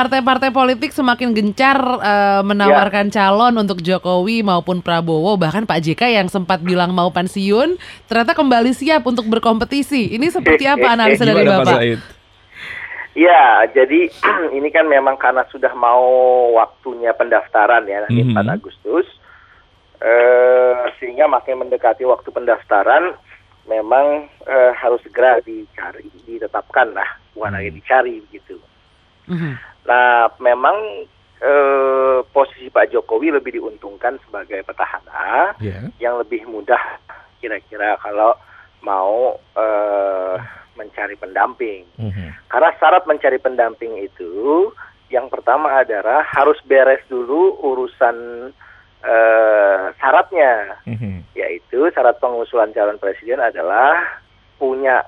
partai-partai politik semakin gencar uh, menawarkan ya. calon untuk Jokowi maupun Prabowo, bahkan Pak JK yang sempat bilang mau pensiun, ternyata kembali siap untuk berkompetisi. Ini seperti apa analisa dari Bapak? Ya, jadi ini kan memang karena sudah mau waktunya pendaftaran ya nanti mm -hmm. 4 Agustus, uh, sehingga makin mendekati waktu pendaftaran, memang uh, harus segera dicari, ditetapkan lah, bukan lagi dicari begitu. Mm-hmm. Nah, memang eh, posisi Pak Jokowi lebih diuntungkan sebagai petahana yeah. yang lebih mudah kira-kira kalau mau eh, mencari pendamping. Mm-hmm. Karena syarat mencari pendamping itu yang pertama adalah harus beres dulu urusan eh, syaratnya, mm-hmm. yaitu syarat pengusulan calon presiden adalah punya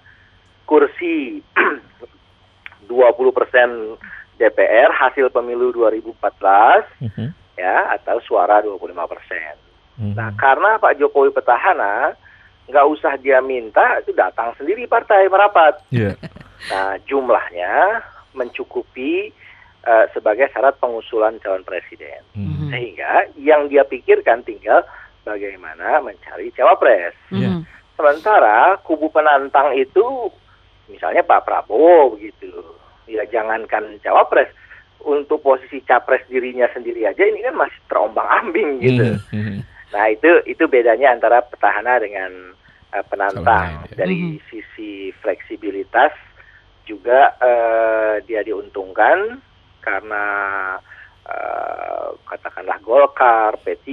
kursi 20 persen DPR hasil pemilu 2014 uh -huh. ya atau suara 25 persen. Uh -huh. Nah karena Pak Jokowi petahana nggak usah dia minta itu datang sendiri partai merapat. Yeah. Nah jumlahnya mencukupi uh, sebagai syarat pengusulan calon presiden. Uh -huh. Sehingga yang dia pikirkan tinggal bagaimana mencari cawapres. Yeah. Sementara kubu penantang itu misalnya Pak Prabowo begitu ya jangankan cawapres untuk posisi capres dirinya sendiri aja ini kan masih terombang ambing gitu. Mm-hmm. Nah itu itu bedanya antara petahana dengan uh, penantang oh, dari mm-hmm. sisi fleksibilitas juga uh, dia diuntungkan karena uh, katakanlah Golkar, P3,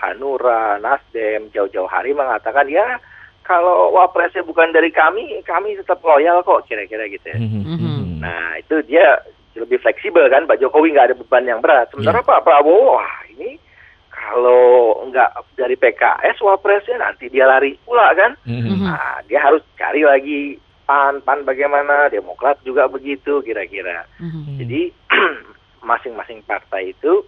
Hanura, Nasdem jauh-jauh hari mengatakan ya kalau wapresnya bukan dari kami, kami tetap loyal kok kira-kira gitu. Ya. Mm-hmm. Nah itu dia lebih fleksibel kan, Pak Jokowi nggak ada beban yang berat. Sementara yeah. Pak Prabowo, wah ini kalau nggak dari PKS wapresnya nanti dia lari pula kan. Mm-hmm. Nah dia harus cari lagi pan, pan bagaimana, Demokrat juga begitu kira-kira. Mm-hmm. Jadi masing-masing partai itu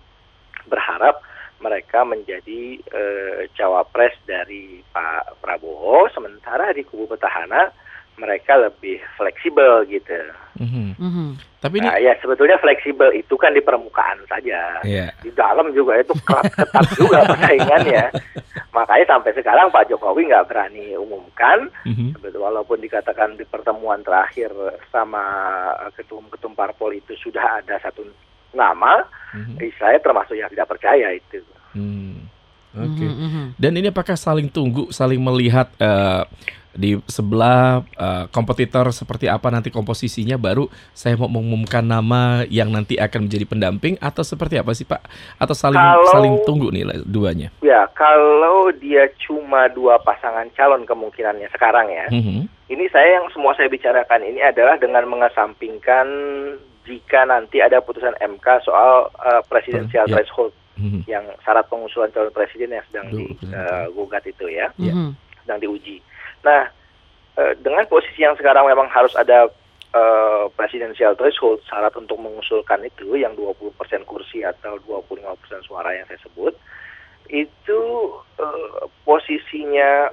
berharap mereka menjadi uh, cawapres dari Pak Prabowo, sementara di kubu petahana mereka lebih fleksibel gitu. Mm-hmm. Mm-hmm. Tapi ini... Nah, ya sebetulnya fleksibel itu kan di permukaan saja. Yeah. Di dalam juga itu ketat, ketat juga persaingannya. Makanya sampai sekarang Pak Jokowi nggak berani umumkan. Mm-hmm. Walaupun dikatakan di pertemuan terakhir sama ketum-ketum parpol itu sudah ada satu nama, mm-hmm. saya termasuk yang tidak percaya itu. Hmm. Oke. Okay. Mm -hmm. Dan ini apakah saling tunggu, saling melihat uh, di sebelah uh, kompetitor seperti apa nanti komposisinya baru saya mau mengumumkan nama yang nanti akan menjadi pendamping atau seperti apa sih Pak? Atau saling kalau, saling tunggu nih duanya? Ya, kalau dia cuma dua pasangan calon kemungkinannya sekarang ya. Mm -hmm. Ini saya yang semua saya bicarakan ini adalah dengan mengesampingkan jika nanti ada putusan MK soal uh, presidensial yeah. threshold mm-hmm. yang syarat pengusulan calon presiden yang sedang digugat uh, itu ya, mm-hmm. sedang diuji. Nah, uh, dengan posisi yang sekarang memang harus ada uh, presidensial threshold syarat untuk mengusulkan itu yang 20% kursi atau 25% suara yang saya sebut itu uh, posisinya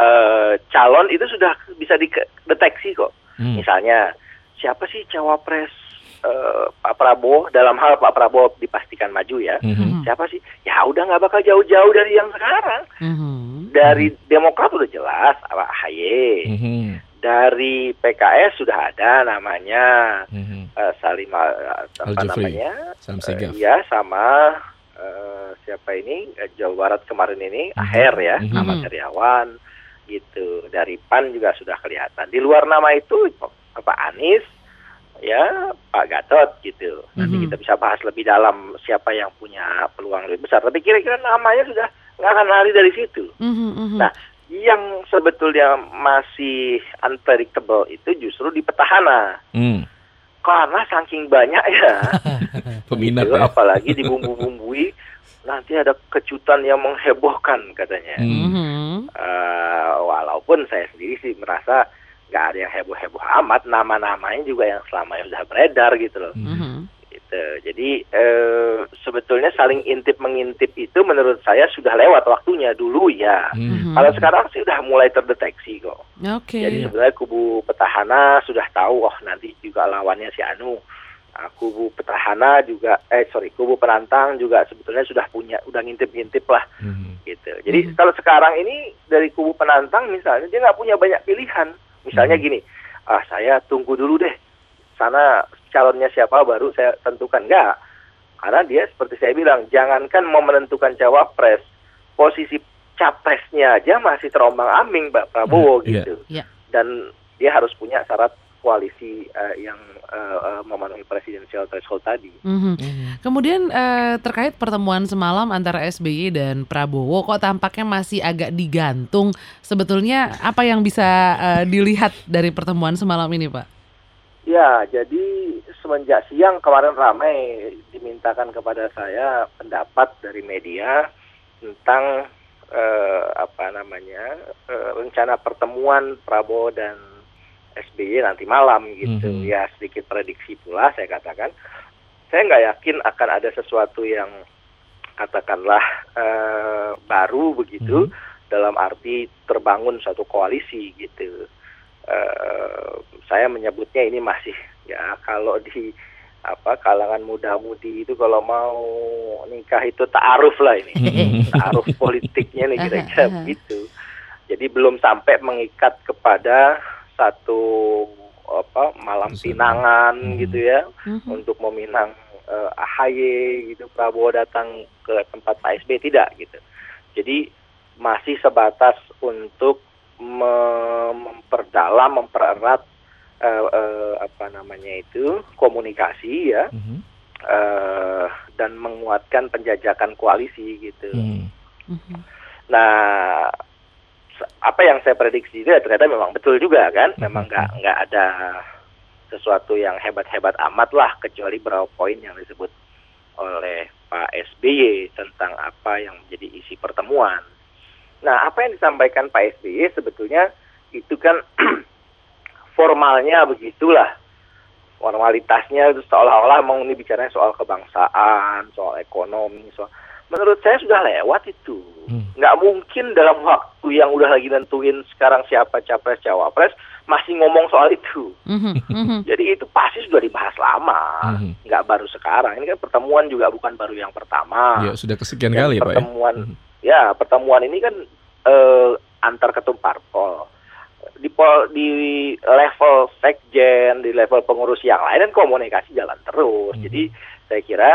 uh, calon itu sudah bisa dideteksi kok. Hmm. Misalnya siapa sih cawapres uh, Pak Prabowo dalam hal Pak Prabowo dipastikan maju ya mm-hmm. siapa sih ya udah nggak bakal jauh-jauh dari yang sekarang mm-hmm. Dari Demokrat udah jelas Pak Haye mm-hmm. dari PKS sudah ada namanya mm-hmm. uh, Salim uh, apa namanya uh, ya sama uh, siapa ini uh, Jawa Barat kemarin ini mm-hmm. Aher ya mm-hmm. Ahmad Heriawan gitu dari PAN juga sudah kelihatan di luar nama itu Pak Anies ya Pak Gatot gitu. Nanti mm -hmm. kita bisa bahas lebih dalam siapa yang punya peluang lebih besar. Tapi kira-kira namanya sudah nggak akan lari dari situ. Mm -hmm. Nah, yang sebetulnya masih unpredictable itu justru di petahana. Mm. Karena saking banyak ya, peminat gitu, ya. apalagi dibumbu-bumbui nanti ada kejutan yang menghebohkan katanya. Mm -hmm. uh, walaupun saya sendiri sih merasa nggak ada yang heboh-heboh amat nama-namanya juga yang selama yang sudah beredar gitu loh mm-hmm. gitu jadi eh, sebetulnya saling intip mengintip itu menurut saya sudah lewat waktunya dulu ya mm-hmm. kalau sekarang sih sudah mulai terdeteksi kok okay. jadi sebenarnya kubu petahana sudah tahu oh nanti juga lawannya si Anu Nah, kubu petahana juga, eh sorry, kubu penantang juga sebetulnya sudah punya, udah ngintip-ngintip lah, hmm. gitu. Jadi hmm. kalau sekarang ini dari kubu penantang misalnya dia nggak punya banyak pilihan. Misalnya hmm. gini, ah saya tunggu dulu deh, sana calonnya siapa baru saya tentukan nggak. Karena dia seperti saya bilang, jangankan mau menentukan cawapres, posisi capresnya aja masih terombang ambing Mbak Prabowo hmm, gitu. Yeah. Dan dia harus punya syarat koalisi uh, yang uh, uh, memenuhi presidensial threshold tadi. Mm-hmm. Mm-hmm. Kemudian uh, terkait pertemuan semalam antara SBY dan Prabowo, kok tampaknya masih agak digantung. Sebetulnya apa yang bisa uh, dilihat dari pertemuan semalam ini, Pak? Ya, jadi semenjak siang kemarin ramai dimintakan kepada saya pendapat dari media tentang uh, apa namanya uh, rencana pertemuan Prabowo dan SBY nanti malam gitu. Mm -hmm. ya sedikit prediksi pula saya katakan. Saya nggak yakin akan ada sesuatu yang katakanlah uh, baru begitu mm -hmm. dalam arti terbangun suatu koalisi gitu. Uh, saya menyebutnya ini masih ya kalau di apa kalangan muda-mudi itu kalau mau nikah itu taaruf lah ini. Taaruf politiknya nih kira-kira begitu. Jadi belum sampai mengikat kepada satu apa malam pinangan hmm. gitu ya hmm. untuk meminang uh, eh, AHY gitu Prabowo datang ke tempat Pak SBY tidak gitu. Jadi masih sebatas untuk memperdalam mempererat uh, uh, apa namanya itu komunikasi ya. Hmm. Uh, dan menguatkan penjajakan koalisi gitu. Hmm. Nah, apa yang saya prediksi itu ya ternyata memang betul juga kan hmm. memang nggak nggak ada sesuatu yang hebat-hebat amat lah kecuali beberapa poin yang disebut oleh Pak SBY tentang apa yang menjadi isi pertemuan. Nah, apa yang disampaikan Pak SBY sebetulnya itu kan formalnya begitulah. Formalitasnya itu seolah-olah mau ini bicaranya soal kebangsaan, soal ekonomi, soal menurut saya sudah lewat itu. Hmm. Nggak mungkin dalam waktu yang udah lagi nentuin sekarang siapa capres cawapres masih ngomong soal itu. Hmm. Hmm. Jadi itu pasti sudah dibahas lama, hmm. nggak baru sekarang. Ini kan pertemuan juga bukan baru yang pertama. Ya sudah kesekian kali ya Pak. Ya? Pertemuan, ya? ya pertemuan ini kan uh, antar ketum parpol di pol, di level sekjen, di level pengurus yang lain dan komunikasi jalan terus. Hmm. Jadi saya kira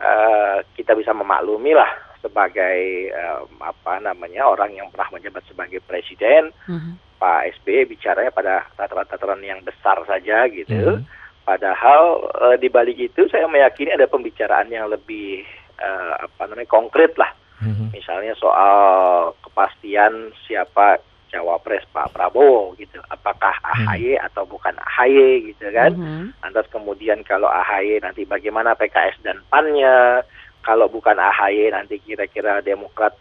uh, kita bisa memaklumi lah sebagai uh, apa namanya orang yang pernah menjabat sebagai presiden, mm-hmm. Pak SBY bicaranya pada tataran-tataran yang besar saja gitu. Mm-hmm. Padahal uh, di balik itu saya meyakini ada pembicaraan yang lebih uh, apa namanya konkret lah. Mm-hmm. Misalnya soal kepastian siapa cawapres Pak Prabowo gitu. Apakah AHY hmm. atau bukan AHY gitu kan? Hmm. Lantas kemudian kalau AHY nanti bagaimana PKS dan PAN-nya? Kalau bukan AHY nanti kira-kira Demokrat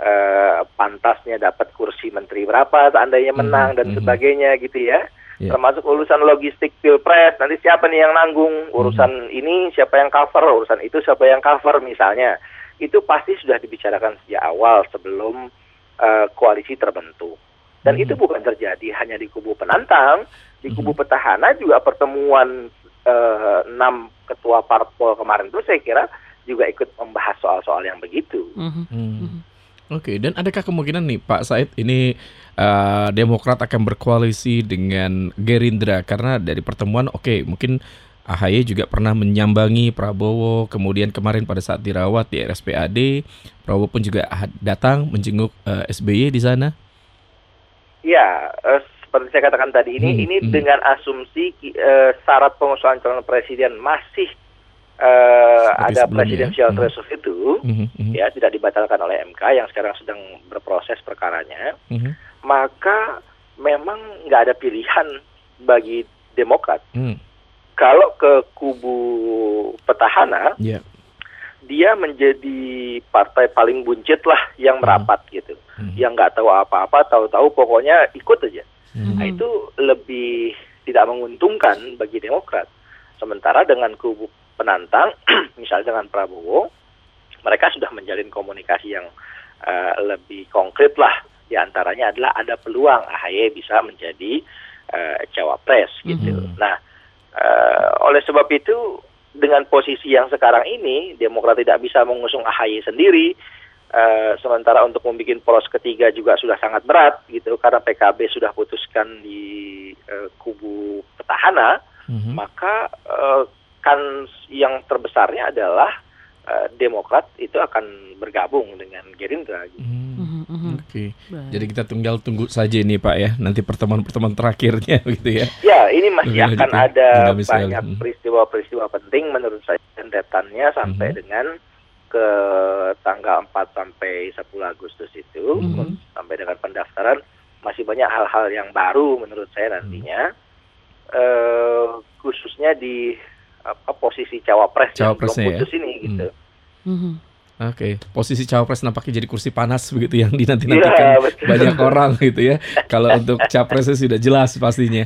eh, pantasnya dapat kursi menteri berapa seandainya hmm. menang hmm. dan sebagainya gitu ya. Yeah. Termasuk urusan logistik pilpres, nanti siapa nih yang nanggung urusan hmm. ini, siapa yang cover, urusan itu siapa yang cover misalnya. Itu pasti sudah dibicarakan sejak awal sebelum uh, koalisi terbentuk. Dan hmm. itu bukan terjadi hanya di kubu penantang, di kubu hmm. petahana juga pertemuan uh, enam ketua parpol kemarin itu saya kira juga ikut membahas soal-soal yang begitu. Hmm. Hmm. Oke, okay. dan adakah kemungkinan nih Pak Said ini uh, Demokrat akan berkoalisi dengan Gerindra karena dari pertemuan oke okay, mungkin AHY juga pernah menyambangi Prabowo, kemudian kemarin pada saat dirawat di RSPAD, Prabowo pun juga datang menjenguk uh, eh, SBY di sana. Ya, uh, seperti saya katakan tadi ini, hmm, ini hmm. dengan asumsi uh, syarat pengusulan calon presiden masih uh, ada presidensial hmm. threshold itu, hmm, hmm. ya tidak dibatalkan oleh MK yang sekarang sedang berproses perkaranya, hmm. maka memang nggak ada pilihan bagi Demokrat. Hmm kalau ke kubu petahana, yeah. Dia menjadi partai paling buncit lah yang hmm. merapat hmm. gitu, hmm. yang nggak tahu apa-apa, tahu-tahu pokoknya ikut aja. Hmm. Nah, itu lebih tidak menguntungkan bagi Demokrat. Sementara dengan kubu penantang, misalnya dengan Prabowo, mereka sudah menjalin komunikasi yang uh, lebih konkret lah. Di antaranya adalah ada peluang AHY bisa menjadi uh, cawapres gitu. -hmm. Nah Uh, oleh sebab itu dengan posisi yang sekarang ini Demokrat tidak bisa mengusung AHY sendiri. Uh, sementara untuk membuat poros ketiga juga sudah sangat berat gitu karena PKB sudah putuskan di uh, kubu petahana, mm-hmm. maka uh, kan yang terbesarnya adalah uh, Demokrat itu akan bergabung dengan Gerindra. Gitu. Mm-hmm. Oke, okay. jadi kita tinggal tunggu saja ini Pak ya nanti pertemuan-pertemuan terakhirnya gitu ya. Ya ini masih Lebih akan ada banyak hmm. peristiwa-peristiwa penting menurut saya rentetannya sampai mm-hmm. dengan ke tanggal 4 sampai 10 Agustus itu mm-hmm. sampai dengan pendaftaran masih banyak hal-hal yang baru menurut saya nantinya mm-hmm. uh, khususnya di apa posisi cawapres, cawapres yang belum putus ya? ini gitu. Mm-hmm. Oke, okay. posisi cawapres nampaknya jadi kursi panas begitu yang dinanti-nantikan ya, banyak orang gitu ya. Kalau untuk capresnya sudah jelas pastinya.